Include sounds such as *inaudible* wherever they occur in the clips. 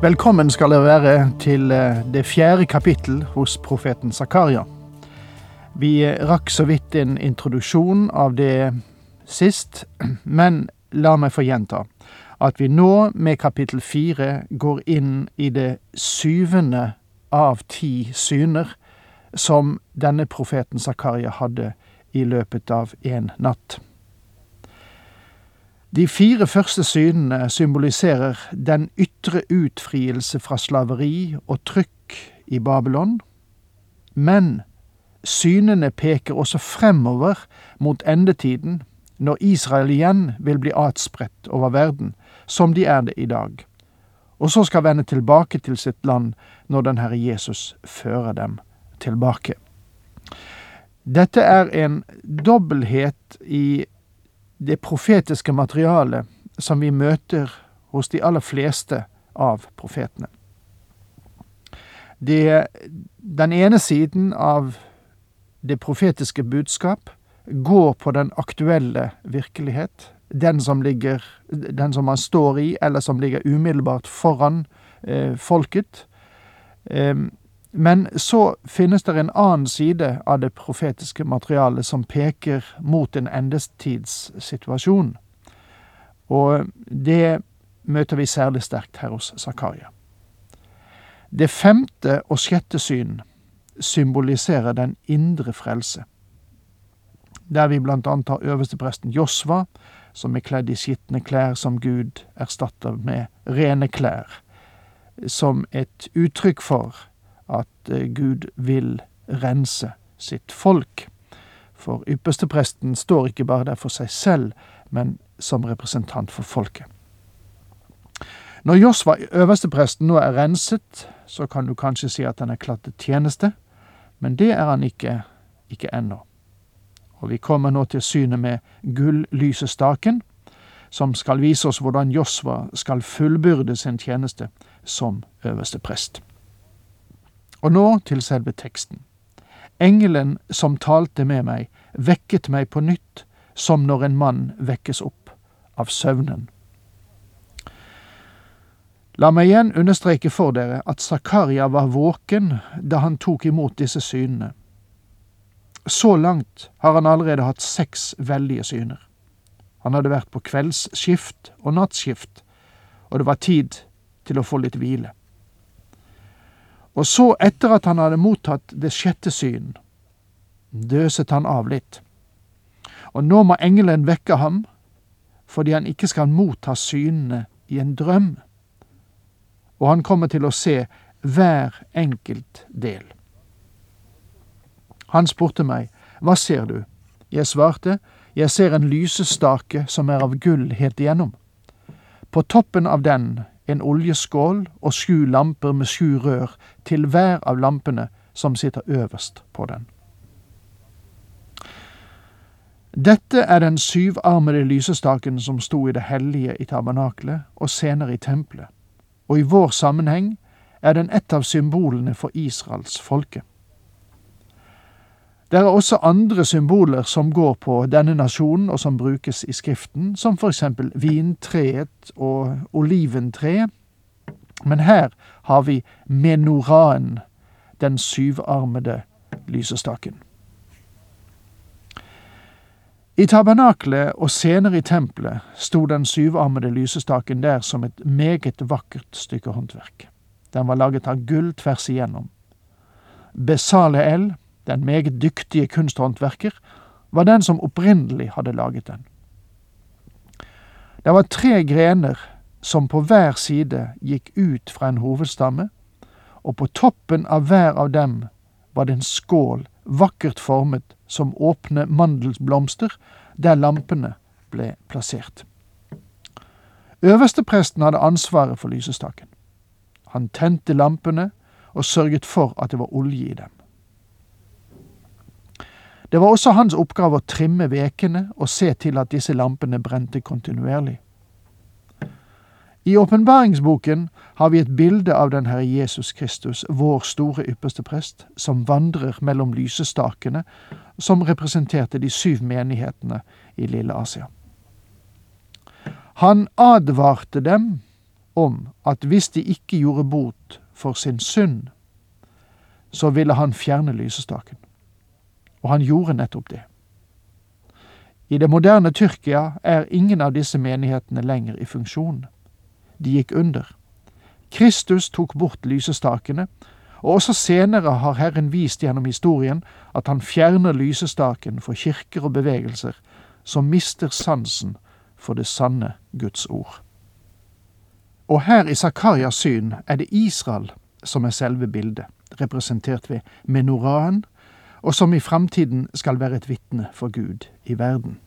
Velkommen skal dere være til eh, det fjerde kapittel hos profeten Zakaria. Vi eh, rakk så vidt en introduksjon av det sist, *clears throat* men la meg få gjenta at vi nå med kapittel fire går inn i det syvende av ti syner som denne profeten Zakaria hadde i løpet av en natt. De fire første synene symboliserer den ytre utfrielse fra slaveri og trykk i Babylon, men synene peker også fremover mot endetiden, når Israel igjen vil bli atspredt over verden, som de er det i dag, og så skal vende tilbake til sitt land når den Herre Jesus fører dem tilbake. Dette er en dobbelthet i det profetiske materialet som vi møter hos de aller fleste av profetene. Det, den ene siden av det profetiske budskap går på den aktuelle virkelighet, den som, ligger, den som man står i, eller som ligger umiddelbart foran eh, folket. Eh, men så finnes det en annen side av det profetiske materialet som peker mot en endestidssituasjon. Og det møter vi særlig sterkt her hos Zakaria. Det femte og sjette syn symboliserer den indre frelse, der vi annet har øverstepresten Josva, som er kledd i skitne klær som Gud erstatter med rene klær, som et uttrykk for at eh, Gud vil rense sitt folk. For ypperstepresten står ikke bare der for seg selv, men som representant for folket. Når Josva, øverstepresten, nå er renset, så kan du kanskje si at han er klatt til tjeneste, men det er han ikke, ikke ennå. Og vi kommer nå til synet med gull-lysestaken, som skal vise oss hvordan Josva skal fullbyrde sin tjeneste som øverste prest. Og nå til selve teksten. Engelen som talte med meg, vekket meg på nytt, som når en mann vekkes opp av søvnen. La meg igjen understreke for dere at Zakaria var våken da han tok imot disse synene. Så langt har han allerede hatt seks veldige syner. Han hadde vært på kveldsskift og nattskift, og det var tid til å få litt hvile. Og så, etter at han hadde mottatt det sjette syn, døset han av litt. Og nå må engelen vekke ham, fordi han ikke skal motta synene i en drøm. Og han kommer til å se hver enkelt del. Han spurte meg, Hva ser du? Jeg svarte, Jeg ser en lysestake som er av gull helt igjennom. På toppen av den en oljeskål og sju lamper med sju rør til hver av lampene som sitter øverst på den. Dette er den syvarmede lysestaken som sto i det hellige i tabernaklet og senere i tempelet, og i vår sammenheng er den et av symbolene for Israels folke. Det er også andre symboler som går på denne nasjonen, og som brukes i Skriften, som eksempel vintreet og oliventreet. Men her har vi menoraen, den syvarmede lysestaken. I tabernaklet og senere i tempelet sto den syvarmede lysestaken der som et meget vakkert stykke håndverk. Den var laget av gull tvers igjennom. Besaleel, den meget dyktige kunsthåndverker, var den som opprinnelig hadde laget den. Det var tre grener som på hver side gikk ut fra en hovedstamme, og på toppen av hver av dem var det en skål vakkert formet som åpne mandelsblomster, der lampene ble plassert. Øverstepresten hadde ansvaret for lysestaken. Han tente lampene og sørget for at det var olje i dem. Det var også hans oppgave å trimme vekene og se til at disse lampene brente kontinuerlig. I åpenbaringsboken har vi et bilde av den Herre Jesus Kristus, vår store ypperste prest, som vandrer mellom lysestakene som representerte de syv menighetene i Lille Asia. Han advarte dem om at hvis de ikke gjorde bot for sin synd, så ville han fjerne lysestaken. Og han gjorde nettopp det. I det moderne Tyrkia er ingen av disse menighetene lenger i funksjon. De gikk under. Kristus tok bort lysestakene, og også senere har Herren vist gjennom historien at han fjerner lysestaken for kirker og bevegelser som mister sansen for det sanne Guds ord. Og her i Zakarias syn er det Israel som er selve bildet, representert ved menoraen, og som i framtiden skal være et vitne for Gud i verden.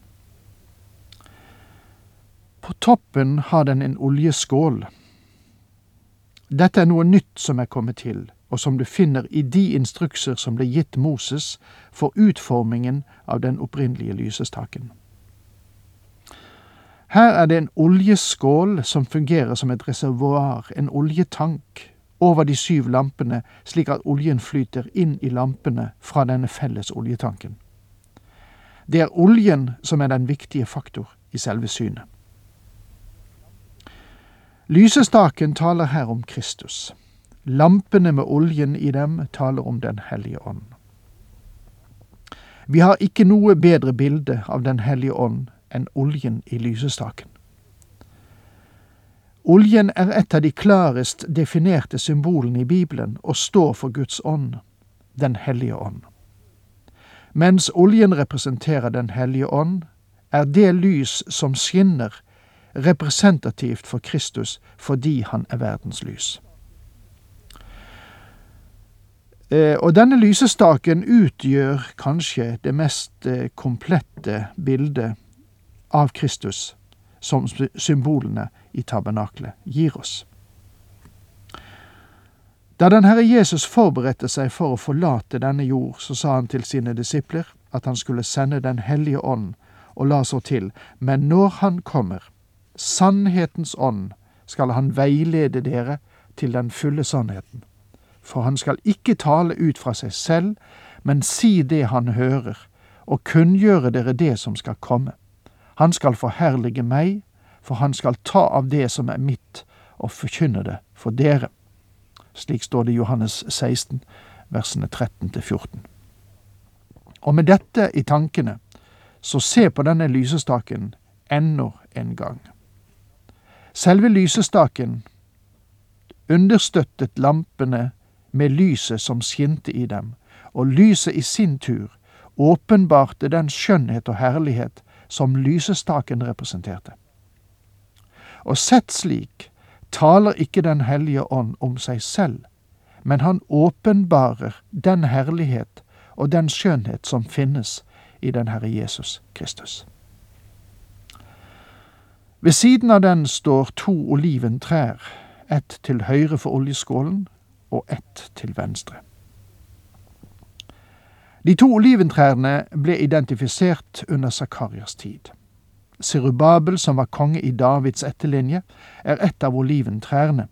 På toppen har den en oljeskål. Dette er noe nytt som er kommet til, og som du finner i de instrukser som ble gitt Moses for utformingen av den opprinnelige lysestaken. Her er det en oljeskål som fungerer som et reservoar, en oljetank, over de syv lampene, slik at oljen flyter inn i lampene fra denne felles oljetanken. Det er oljen som er den viktige faktor i selve synet. Lysestaken taler her om Kristus. Lampene med oljen i dem taler om Den hellige ånd. Vi har ikke noe bedre bilde av Den hellige ånd enn oljen i lysestaken. Oljen er et av de klarest definerte symbolene i Bibelen og står for Guds ånd, Den hellige ånd. Mens oljen representerer Den hellige ånd, er det lys som skinner, representativt for Kristus fordi han er verdens lys. Eh, og denne lysestaken utgjør kanskje det mest eh, komplette bildet av Kristus som symbolene i tabernaklet gir oss. Da den Herre Jesus forberedte seg for å forlate denne jord, så sa han til sine disipler at han skulle sende Den hellige ånd, og la så til, men når han kommer, sannhetens ånd, skal han veilede dere til den fulle sannheten. For han skal ikke tale ut fra seg selv, men si det han hører, og kunngjøre dere det som skal komme. Han skal forherlige meg, for han skal ta av det som er mitt, og forkynne det for dere. Slik står det i Johannes 16, versene 13 til 14. Og med dette i tankene, så se på denne lysestaken ennå en gang. Selve lysestaken understøttet lampene med lyset som skinte i dem, og lyset i sin tur åpenbarte den skjønnhet og herlighet som lysestaken representerte. Og sett slik taler ikke Den hellige ånd om seg selv, men han åpenbarer den herlighet og den skjønnhet som finnes i den Herre Jesus Kristus. Ved siden av den står to oliventrær, ett til høyre for oljeskålen og ett til venstre. De to oliventrærne ble identifisert under Zakarias tid. Serubabel, som var konge i Davids etterlinje, er et av oliventrærne.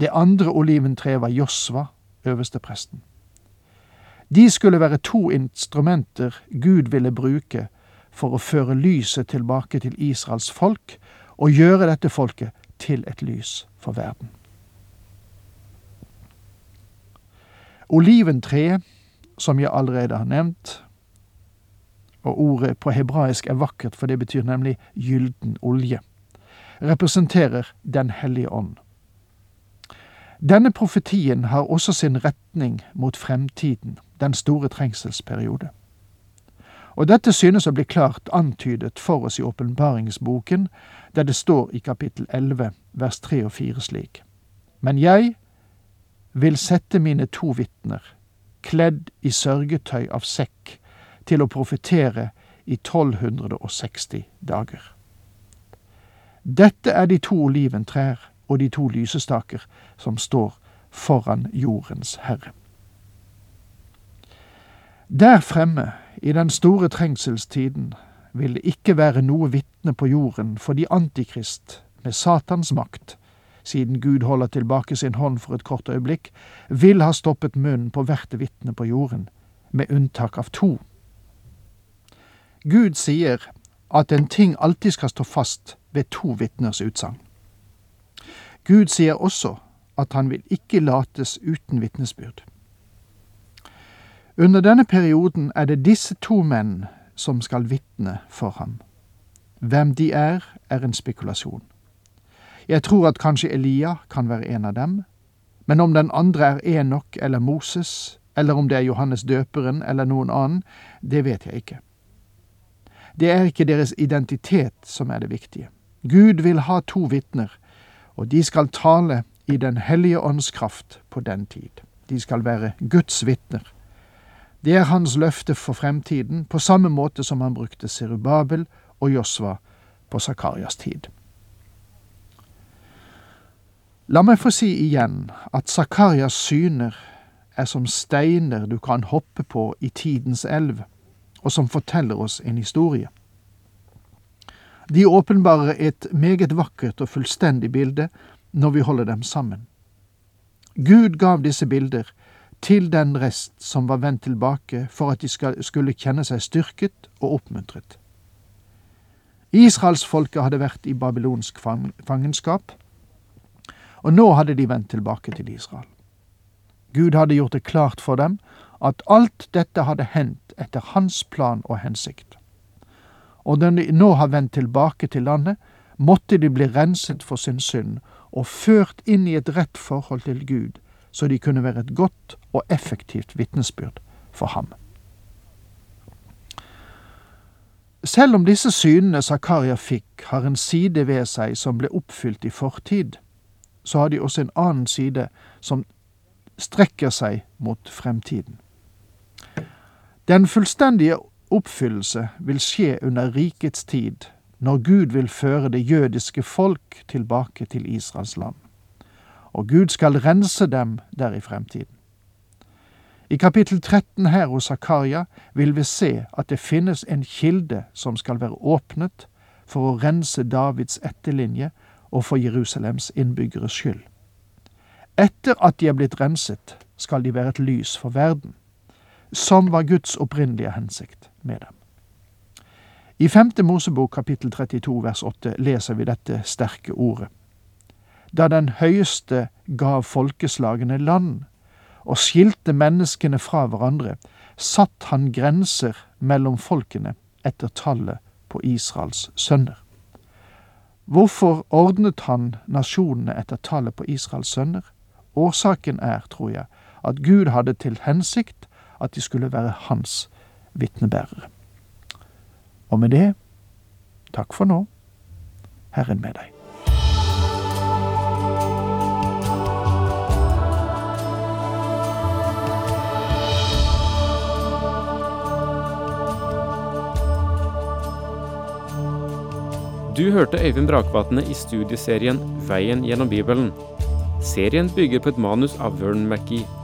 Det andre oliventreet var Josva, øverstepresten. De skulle være to instrumenter Gud ville bruke for å føre lyset tilbake til Israels folk og gjøre dette folket til et lys for verden. Oliventreet som jeg allerede har nevnt. Og ordet på hebraisk er vakkert, for det betyr nemlig gylden olje. Representerer Den hellige ånd. Denne profetien har også sin retning mot fremtiden, den store trengselsperiode. Og dette synes å bli klart antydet for oss i åpenbaringsboken, der det står i kapittel 11, vers 3 og 4 slik. Men jeg vil sette mine to vitner kledd i sørgetøy av sekk, til å profetere i 1260 dager. Dette er de to oliventrær og de to lysestaker som står foran jordens herre. Der fremme, i den store trengselstiden, vil det ikke være noe vitne på jorden for de Antikrist, med Satans makt, siden Gud holder tilbake sin hånd for et kort øyeblikk, vil ha stoppet munnen på hvert vitne på jorden, med unntak av to. Gud sier at en ting alltid skal stå fast ved to vitners utsagn. Gud sier også at han vil ikke lates uten vitnesbyrd. Under denne perioden er det disse to menn som skal vitne for ham. Hvem de er, er en spekulasjon. Jeg tror at kanskje Elia kan være en av dem, men om den andre er Enok eller Moses, eller om det er Johannes døperen eller noen annen, det vet jeg ikke. Det er ikke deres identitet som er det viktige. Gud vil ha to vitner, og de skal tale i Den hellige ånds kraft på den tid. De skal være Guds vitner. Det er hans løfte for fremtiden, på samme måte som han brukte Serubabel og Josva på Sakarias tid. La meg få si igjen at Sakarias syner er som steiner du kan hoppe på i tidens elv, og som forteller oss en historie. De åpenbarer et meget vakkert og fullstendig bilde når vi holder dem sammen. Gud gav disse bilder til den rest som var vendt tilbake for at de skulle kjenne seg styrket og oppmuntret. Israelsfolket hadde vært i babylonsk fangenskap, og nå hadde de vendt tilbake til Israel. Gud hadde gjort det klart for dem at alt dette hadde hendt etter hans plan og hensikt. Og når de nå har vendt tilbake til landet, måtte de bli renset for sin synd og ført inn i et rett forhold til Gud, så de kunne være et godt og effektivt vitnesbyrd for ham. Selv om disse synene Zakaria fikk, har en side ved seg som ble oppfylt i fortid, så har de også en annen side som strekker seg mot fremtiden. Den fullstendige oppfyllelse vil skje under rikets tid, når Gud vil føre det jødiske folk tilbake til Israels land. Og Gud skal rense dem der i fremtiden. I kapittel 13 her hos Zakaria vil vi se at det finnes en kilde som skal være åpnet for å rense Davids etterlinje og for Jerusalems innbyggeres skyld. Etter at de er blitt renset, skal de være et lys for verden, som var Guds opprinnelige hensikt med dem. I 5. Mosebok kapittel 32 vers 8 leser vi dette sterke ordet. Da den høyeste gav folkeslagene land og skilte menneskene fra hverandre, satt han grenser mellom folkene etter tallet på Israels sønner. Hvorfor ordnet han nasjonene etter tallet på Israels sønner? Årsaken er, tror jeg, at Gud hadde til hensikt at de skulle være hans vitnebærere. Og med det, takk for nå, Herren med deg. Du hørte Øyvind Brakvatne i studieserien Veien gjennom Bibelen. Serien bygger på et manus av Vern McGee.